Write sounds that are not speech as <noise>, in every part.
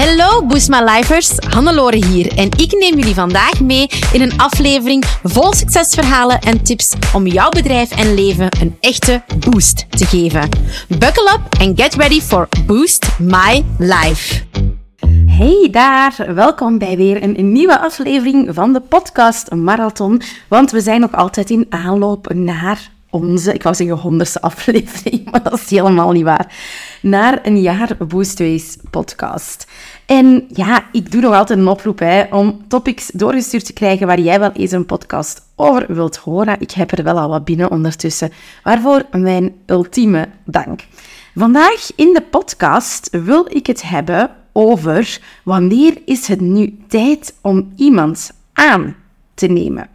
Hallo Boost My Lifers, Hannelore hier en ik neem jullie vandaag mee in een aflevering vol succesverhalen en tips om jouw bedrijf en leven een echte boost te geven. Buckle up and get ready for Boost My Life. Hey daar, welkom bij weer een nieuwe aflevering van de podcast Marathon. Want we zijn nog altijd in aanloop naar onze, ik wou zeggen honderdste aflevering, <laughs> maar dat is helemaal niet waar, naar een jaar Boostways podcast. En ja, ik doe nog altijd een oproep hè, om topics doorgestuurd te krijgen waar jij wel eens een podcast over wilt horen. Ik heb er wel al wat binnen ondertussen, waarvoor mijn ultieme dank. Vandaag in de podcast wil ik het hebben over wanneer is het nu tijd om iemand aan te nemen.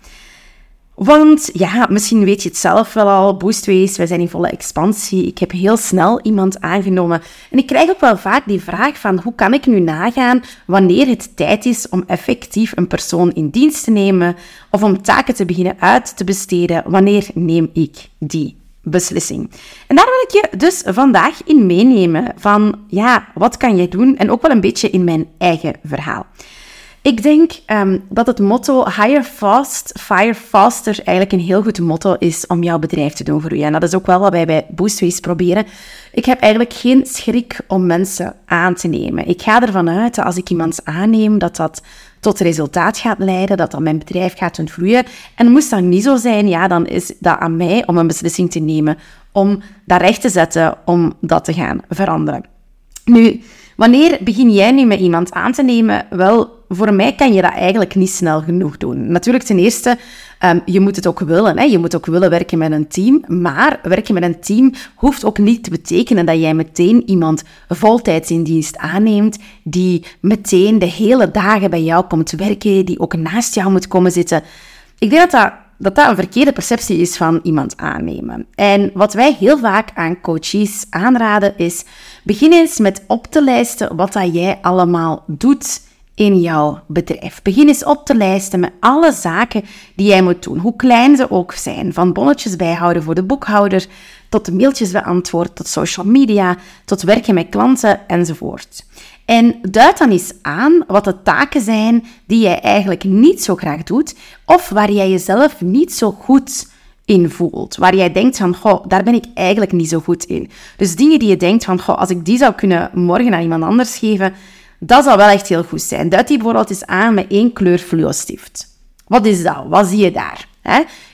Want ja, misschien weet je het zelf wel al, Boostways, wij zijn in volle expansie. Ik heb heel snel iemand aangenomen. En ik krijg ook wel vaak die vraag van, hoe kan ik nu nagaan wanneer het tijd is om effectief een persoon in dienst te nemen of om taken te beginnen uit te besteden, wanneer neem ik die beslissing. En daar wil ik je dus vandaag in meenemen van, ja, wat kan jij doen? En ook wel een beetje in mijn eigen verhaal. Ik denk um, dat het motto Hire Fast, Fire Faster eigenlijk een heel goed motto is om jouw bedrijf te doen groeien. En dat is ook wel wat wij bij Boostways proberen. Ik heb eigenlijk geen schrik om mensen aan te nemen. Ik ga ervan uit dat als ik iemand aanneem, dat dat tot resultaat gaat leiden, dat dat mijn bedrijf gaat doen groeien. En moest dat niet zo zijn, ja, dan is dat aan mij om een beslissing te nemen, om dat recht te zetten, om dat te gaan veranderen. Nu, wanneer begin jij nu met iemand aan te nemen? Wel, voor mij kan je dat eigenlijk niet snel genoeg doen. Natuurlijk, ten eerste, um, je moet het ook willen. Hè? Je moet ook willen werken met een team. Maar werken met een team hoeft ook niet te betekenen dat jij meteen iemand voltijds in dienst aanneemt, die meteen de hele dagen bij jou komt werken, die ook naast jou moet komen zitten. Ik denk dat dat dat dat een verkeerde perceptie is van iemand aannemen. En wat wij heel vaak aan coaches aanraden is, begin eens met op te lijsten wat dat jij allemaal doet in jouw bedrijf. Begin eens op te lijsten met alle zaken die jij moet doen, hoe klein ze ook zijn. Van bonnetjes bijhouden voor de boekhouder, tot mailtjes beantwoorden, tot social media, tot werken met klanten enzovoort. En duid dan eens aan wat de taken zijn die jij eigenlijk niet zo graag doet, of waar jij jezelf niet zo goed in voelt. Waar jij denkt van, goh, daar ben ik eigenlijk niet zo goed in. Dus dingen die je denkt van, goh, als ik die zou kunnen morgen aan iemand anders geven, dat zou wel echt heel goed zijn. Duid die bijvoorbeeld eens aan met één kleur fluostift. Wat is dat? Wat zie je daar?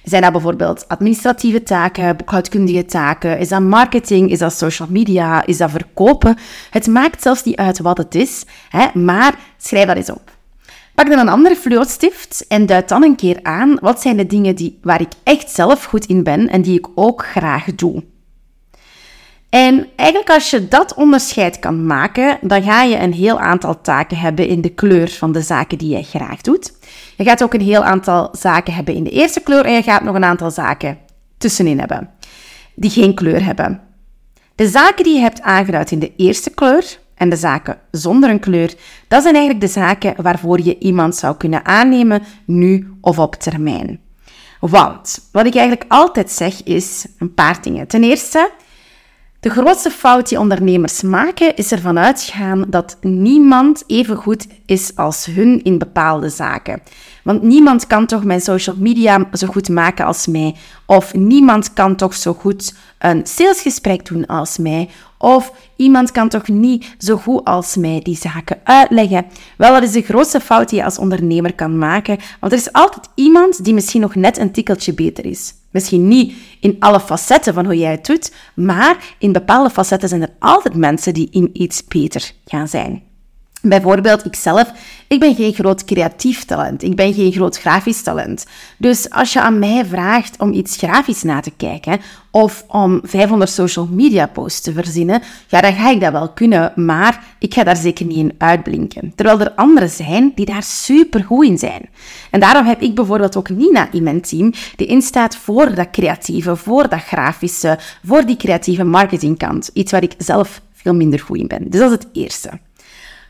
Zijn dat bijvoorbeeld administratieve taken, boekhoudkundige taken? Is dat marketing? Is dat social media? Is dat verkopen? Het maakt zelfs niet uit wat het is, maar schrijf dat eens op. Pak dan een andere fluostift en duid dan een keer aan wat zijn de dingen die, waar ik echt zelf goed in ben en die ik ook graag doe. En eigenlijk als je dat onderscheid kan maken, dan ga je een heel aantal taken hebben in de kleur van de zaken die je graag doet. Je gaat ook een heel aantal zaken hebben in de eerste kleur en je gaat nog een aantal zaken tussenin hebben die geen kleur hebben. De zaken die je hebt aangeduid in de eerste kleur en de zaken zonder een kleur, dat zijn eigenlijk de zaken waarvoor je iemand zou kunnen aannemen, nu of op termijn. Want wat ik eigenlijk altijd zeg is een paar dingen. Ten eerste, de grootste fout die ondernemers maken is ervan uitgaan dat niemand even goed is als hun in bepaalde zaken. Want niemand kan toch mijn social media zo goed maken als mij. Of niemand kan toch zo goed een salesgesprek doen als mij. Of iemand kan toch niet zo goed als mij die zaken uitleggen. Wel, dat is de grootste fout die je als ondernemer kan maken. Want er is altijd iemand die misschien nog net een tikkeltje beter is. Misschien niet in alle facetten van hoe jij het doet, maar in bepaalde facetten zijn er altijd mensen die in iets beter gaan zijn. Bijvoorbeeld, ikzelf, ik ben geen groot creatief talent. Ik ben geen groot grafisch talent. Dus als je aan mij vraagt om iets grafisch na te kijken of om 500 social media posts te verzinnen, ja, dan ga ik dat wel kunnen, maar ik ga daar zeker niet in uitblinken. Terwijl er anderen zijn die daar super goed in zijn. En daarom heb ik bijvoorbeeld ook Nina in mijn team, die instaat voor dat creatieve, voor dat grafische, voor die creatieve marketingkant. Iets waar ik zelf veel minder goed in ben. Dus dat is het eerste.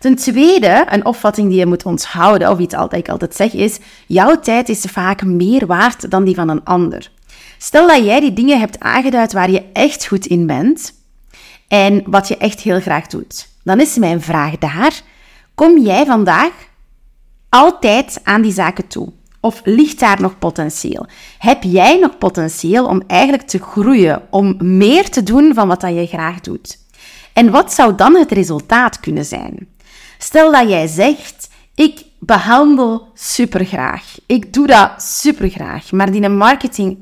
Ten tweede, een opvatting die je moet onthouden, of iets dat ik altijd zeg, is: jouw tijd is vaak meer waard dan die van een ander. Stel dat jij die dingen hebt aangeduid waar je echt goed in bent en wat je echt heel graag doet. Dan is mijn vraag daar: Kom jij vandaag altijd aan die zaken toe? Of ligt daar nog potentieel? Heb jij nog potentieel om eigenlijk te groeien, om meer te doen van wat dat je graag doet? En wat zou dan het resultaat kunnen zijn? Stel dat jij zegt: Ik behandel supergraag. Ik doe dat supergraag. Maar die marketing,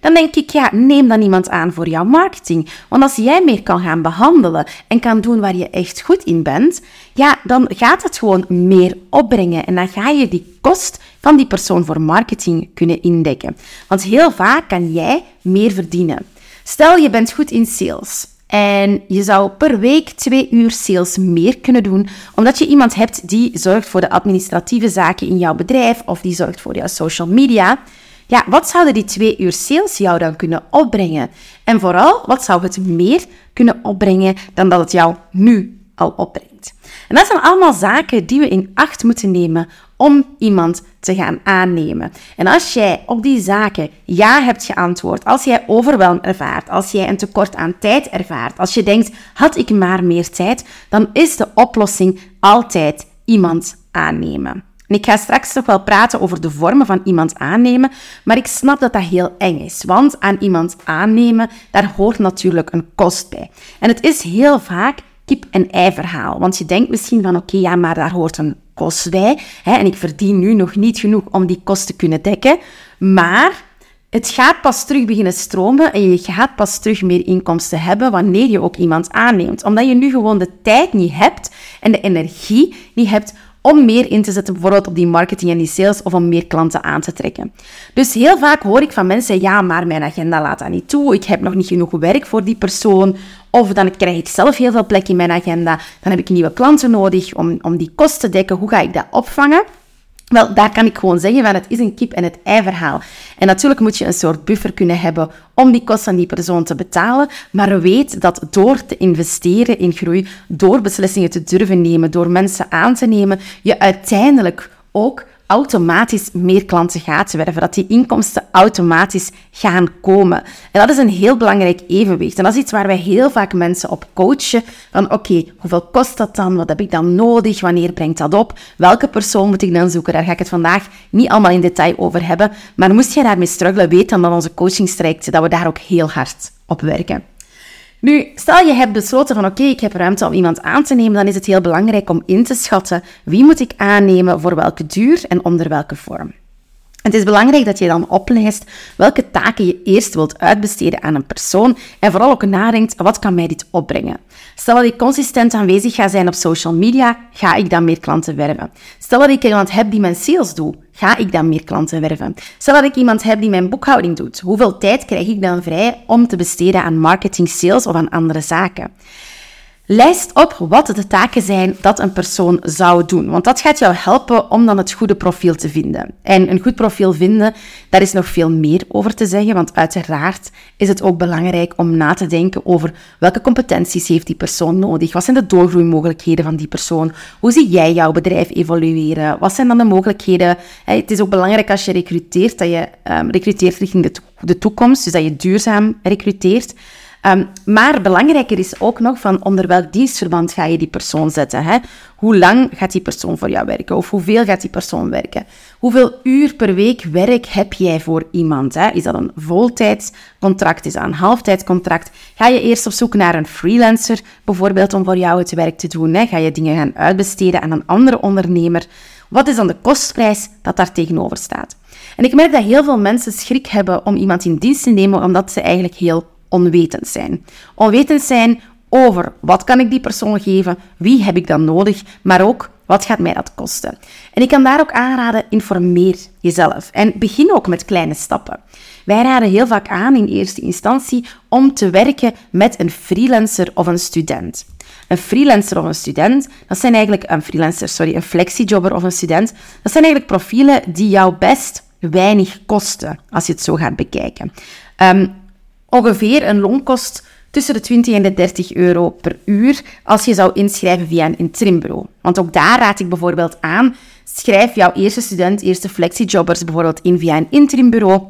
dan denk ik, ja, neem dan iemand aan voor jouw marketing. Want als jij meer kan gaan behandelen en kan doen waar je echt goed in bent, ja, dan gaat het gewoon meer opbrengen. En dan ga je die kost van die persoon voor marketing kunnen indekken. Want heel vaak kan jij meer verdienen. Stel, je bent goed in sales. En je zou per week twee uur sales meer kunnen doen, omdat je iemand hebt die zorgt voor de administratieve zaken in jouw bedrijf of die zorgt voor jouw social media. Ja, wat zouden die twee uur sales jou dan kunnen opbrengen? En vooral, wat zou het meer kunnen opbrengen dan dat het jou nu al opbrengt? En dat zijn allemaal zaken die we in acht moeten nemen om iemand te gaan aannemen. En als jij op die zaken ja hebt geantwoord, als jij overwelm ervaart, als jij een tekort aan tijd ervaart, als je denkt, had ik maar meer tijd, dan is de oplossing altijd iemand aannemen. En ik ga straks nog wel praten over de vormen van iemand aannemen, maar ik snap dat dat heel eng is. Want aan iemand aannemen, daar hoort natuurlijk een kost bij. En het is heel vaak kip-en-ei verhaal. Want je denkt misschien van, oké, ja, maar daar hoort een kost bij. Hè, en ik verdien nu nog niet genoeg om die kost te kunnen dekken. Maar het gaat pas terug beginnen stromen en je gaat pas terug meer inkomsten hebben wanneer je ook iemand aanneemt. Omdat je nu gewoon de tijd niet hebt en de energie niet hebt om meer in te zetten, bijvoorbeeld op die marketing en die sales, of om meer klanten aan te trekken. Dus heel vaak hoor ik van mensen, ja, maar mijn agenda laat dat niet toe, ik heb nog niet genoeg werk voor die persoon, of dan krijg ik zelf heel veel plek in mijn agenda, dan heb ik nieuwe klanten nodig om, om die kosten te dekken, hoe ga ik dat opvangen? Wel, daar kan ik gewoon zeggen van het is een kip en het ei verhaal. En natuurlijk moet je een soort buffer kunnen hebben om die kosten van die persoon te betalen. Maar weet dat door te investeren in groei, door beslissingen te durven nemen, door mensen aan te nemen, je uiteindelijk ook automatisch meer klanten gaat werven, dat die inkomsten automatisch gaan komen. En dat is een heel belangrijk evenwicht. En dat is iets waar wij heel vaak mensen op coachen. Van oké, hoeveel kost dat dan? Wat heb ik dan nodig? Wanneer brengt dat op? Welke persoon moet ik dan zoeken? Daar ga ik het vandaag niet allemaal in detail over hebben. Maar moest je daarmee struggelen, weet dan dat onze coachingstraject, dat we daar ook heel hard op werken. Nu, stel je hebt besloten van oké, ik heb ruimte om iemand aan te nemen, dan is het heel belangrijk om in te schatten wie moet ik aannemen, voor welke duur en onder welke vorm. Het is belangrijk dat je dan oplijst welke taken je eerst wilt uitbesteden aan een persoon en vooral ook nadenkt, wat kan mij dit opbrengen? Stel dat ik consistent aanwezig ga zijn op social media, ga ik dan meer klanten werven. Stel dat ik iemand heb die mijn sales doet, ga ik dan meer klanten werven? Stel dat ik iemand heb die mijn boekhouding doet, hoeveel tijd krijg ik dan vrij om te besteden aan marketing, sales of aan andere zaken? Lijst op wat de taken zijn dat een persoon zou doen. Want dat gaat jou helpen om dan het goede profiel te vinden. En een goed profiel vinden, daar is nog veel meer over te zeggen. Want uiteraard is het ook belangrijk om na te denken over welke competenties heeft die persoon nodig. Wat zijn de doorgroeimogelijkheden van die persoon? Hoe zie jij jouw bedrijf evolueren? Wat zijn dan de mogelijkheden? Het is ook belangrijk als je recruteert, dat je um, recruteert richting de toekomst. Dus dat je duurzaam recruteert. Um, maar belangrijker is ook nog van onder welk dienstverband ga je die persoon zetten. Hè? Hoe lang gaat die persoon voor jou werken? Of hoeveel gaat die persoon werken? Hoeveel uur per week werk heb jij voor iemand? Hè? Is dat een voltijdscontract? Is dat een halftijdscontract? Ga je eerst op zoek naar een freelancer, bijvoorbeeld om voor jou het werk te doen? Hè? Ga je dingen gaan uitbesteden aan een andere ondernemer? Wat is dan de kostprijs dat daar tegenover staat? En ik merk dat heel veel mensen schrik hebben om iemand in dienst te nemen, omdat ze eigenlijk heel onwetend zijn. Onwetend zijn over wat kan ik die persoon geven, wie heb ik dan nodig, maar ook wat gaat mij dat kosten. En ik kan daar ook aanraden, informeer jezelf en begin ook met kleine stappen. Wij raden heel vaak aan in eerste instantie om te werken met een freelancer of een student. Een freelancer of een student, dat zijn eigenlijk een freelancer, sorry, een flexijobber of een student. Dat zijn eigenlijk profielen die jou best weinig kosten, als je het zo gaat bekijken. Um, ongeveer een loonkost tussen de 20 en de 30 euro per uur als je zou inschrijven via een interimbureau. Want ook daar raad ik bijvoorbeeld aan, schrijf jouw eerste student, eerste flexiejobbers bijvoorbeeld in via een interimbureau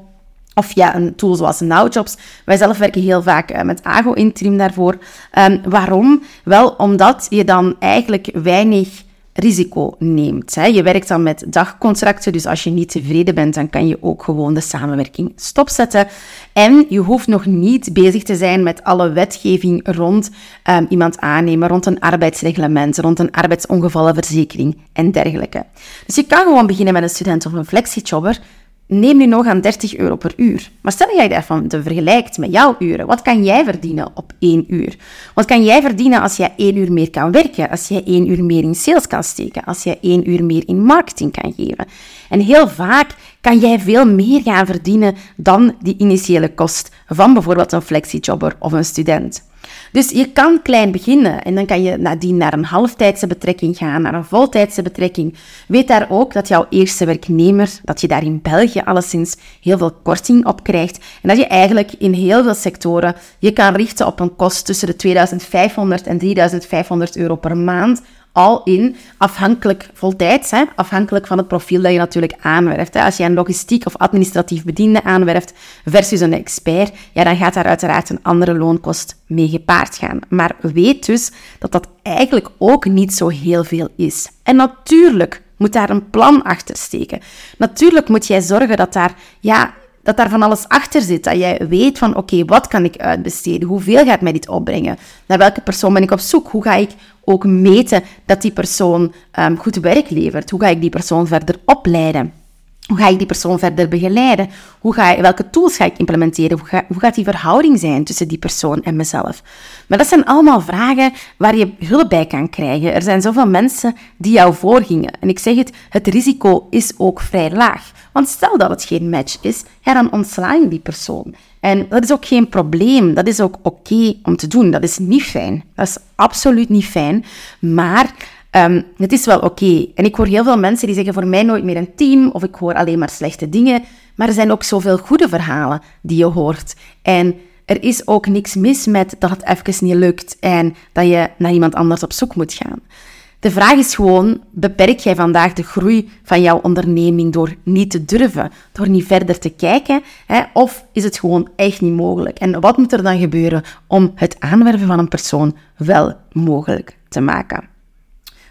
of via een tool zoals NowJobs. Wij zelf werken heel vaak eh, met Ago Interim daarvoor. Um, waarom? Wel omdat je dan eigenlijk weinig risico neemt. Je werkt dan met dagcontracten, dus als je niet tevreden bent, dan kan je ook gewoon de samenwerking stopzetten. En je hoeft nog niet bezig te zijn met alle wetgeving rond um, iemand aannemen, rond een arbeidsreglement, rond een arbeidsongevallenverzekering en dergelijke. Dus je kan gewoon beginnen met een student of een flexijobber neem nu nog aan 30 euro per uur. Maar stel je dat van te vergelijkt met jouw uren. Wat kan jij verdienen op één uur? Wat kan jij verdienen als jij één uur meer kan werken? Als jij één uur meer in sales kan steken? Als jij één uur meer in marketing kan geven? En heel vaak kan jij veel meer gaan verdienen dan die initiële kost van bijvoorbeeld een flexijobber of een student. Dus je kan klein beginnen en dan kan je nadien naar een halftijdse betrekking gaan, naar een voltijdse betrekking. Weet daar ook dat jouw eerste werknemer, dat je daar in België alleszins heel veel korting op krijgt en dat je eigenlijk in heel veel sectoren je kan richten op een kost tussen de 2500 en 3500 euro per maand al in, afhankelijk voltijds, hè, afhankelijk van het profiel dat je natuurlijk aanwerft. Hè. Als je een logistiek of administratief bediende aanwerft versus een expert, ja, dan gaat daar uiteraard een andere loonkost mee gepaard gaan. Maar weet dus dat dat eigenlijk ook niet zo heel veel is. En natuurlijk moet daar een plan achter steken. Natuurlijk moet jij zorgen dat daar ja, dat daar van alles achter zit. Dat jij weet van, oké, wat kan ik uitbesteden? Hoeveel gaat mij dit opbrengen? Naar welke persoon ben ik op zoek? Hoe ga ik ook meten dat die persoon um, goed werk levert? Hoe ga ik die persoon verder opleiden? Hoe ga ik die persoon verder begeleiden? Hoe ga, welke tools ga ik implementeren? Hoe, hoe, gaat die verhouding zijn tussen die persoon en mezelf? Maar dat zijn allemaal vragen waar je hulp bij kan krijgen. Er zijn zoveel mensen die jou voorgingen. En ik zeg het, het risico is ook vrij laag. Want stel dat het geen match is, ja, dan ontsla je die persoon. En dat is ook geen probleem. Dat is ook oké om te doen. Dat is niet fijn. Dat is absoluut niet fijn. Maar um, het is wel oké. En ik hoor heel veel mensen die zeggen voor mij nooit meer een team. Of ik hoor alleen maar slechte dingen. Maar er zijn ook zoveel goede verhalen die je hoort. En er is ook niks mis met dat het even niet lukt en dat je naar iemand anders op zoek moet gaan. De vraag is gewoon, beperk jij vandaag de groei van jouw onderneming door niet te durven, door niet verder te kijken, hè? of is het gewoon echt niet mogelijk? En wat moet er dan gebeuren om het aanwerven van een persoon wel mogelijk te maken?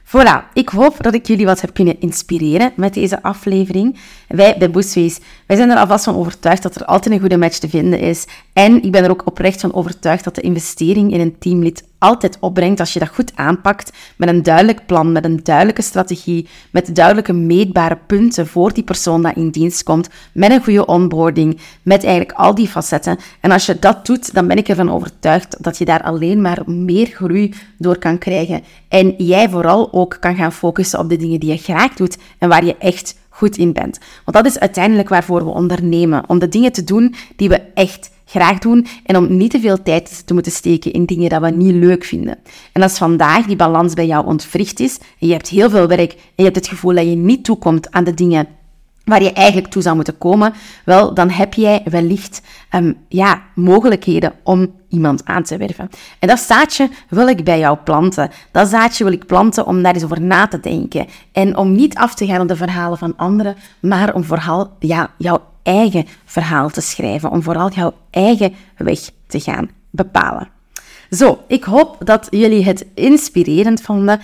Voilà, ik hoop dat ik jullie wat heb kunnen inspireren met deze aflevering. Wij bij Boostways, wij zijn er alvast van overtuigd dat er altijd een goede match te vinden is. En ik ben er ook oprecht van overtuigd dat de investering in een teamlid altijd opbrengt als je dat goed aanpakt met een duidelijk plan, met een duidelijke strategie, met duidelijke meetbare punten voor die persoon dat in dienst komt, met een goede onboarding, met eigenlijk al die facetten. En als je dat doet, dan ben ik ervan overtuigd dat je daar alleen maar meer groei door kan krijgen. En jij vooral ook kan gaan focussen op de dingen die je graag doet en waar je echt goed in bent. Want dat is uiteindelijk waarvoor we ondernemen, om de dingen te doen die we echt graag doen en om niet te veel tijd te moeten steken in dingen dat we niet leuk vinden. En als vandaag die balans bij jou ontwricht is en je hebt heel veel werk en je hebt het gevoel dat je niet toekomt aan de dingen waar je eigenlijk toe zou moeten komen, wel, dan heb jij wellicht um, ja, mogelijkheden om iemand aan te werven. En dat zaadje wil ik bij jou planten. Dat zaadje wil ik planten om daar eens over na te denken. En om niet af te gaan op de verhalen van anderen, maar om vooral ja, jouw eigen verhaal te schrijven, om vooral jouw eigen weg te gaan bepalen. Zo, ik hoop dat jullie het inspirerend vonden.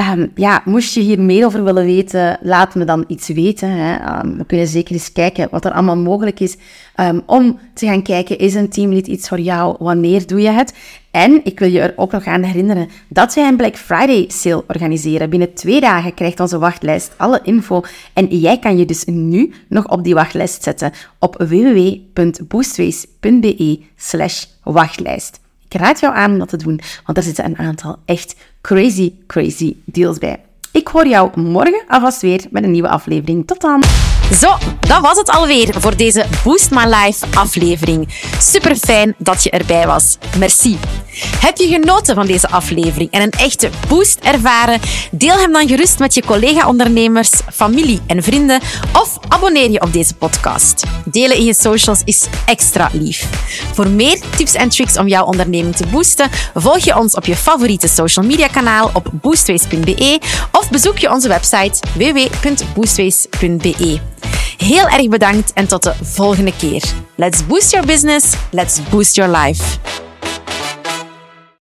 Um, ja, moest je hier meer over willen weten, laat me dan iets weten. Hè. Um, we kunnen zeker eens kijken wat er allemaal mogelijk is um, om te gaan kijken, is een teamlead iets voor jou? Wanneer doe je het? En ik wil je er ook nog aan herinneren dat wij een Black Friday sale organiseren. Binnen twee dagen krijgt onze wachtlijst alle info en jij kan je dus nu nog op die wachtlijst zetten op www.boostways.be slash wachtlijst. Ik raad jou aan om dat te doen, want er zitten een aantal echt crazy, crazy deals bij. Ik hoor jou morgen alvast weer met een nieuwe aflevering. Tot dan! Zo, dat was het alweer voor deze Boost My Life aflevering. Super fijn dat je erbij was. Merci. Heb je genoten van deze aflevering en een echte boost ervaren? Deel hem dan gerust met je collega-ondernemers, familie en vrienden of abonneer je op deze podcast. Delen in je socials is extra lief. Voor meer tips en tricks om jouw onderneming te boosten, volg je ons op je favoriete social media kanaal op boostways.be bezoek je onze website www.boostways.be. Heel erg bedankt en tot de volgende keer. Let's boost your business, let's boost your life.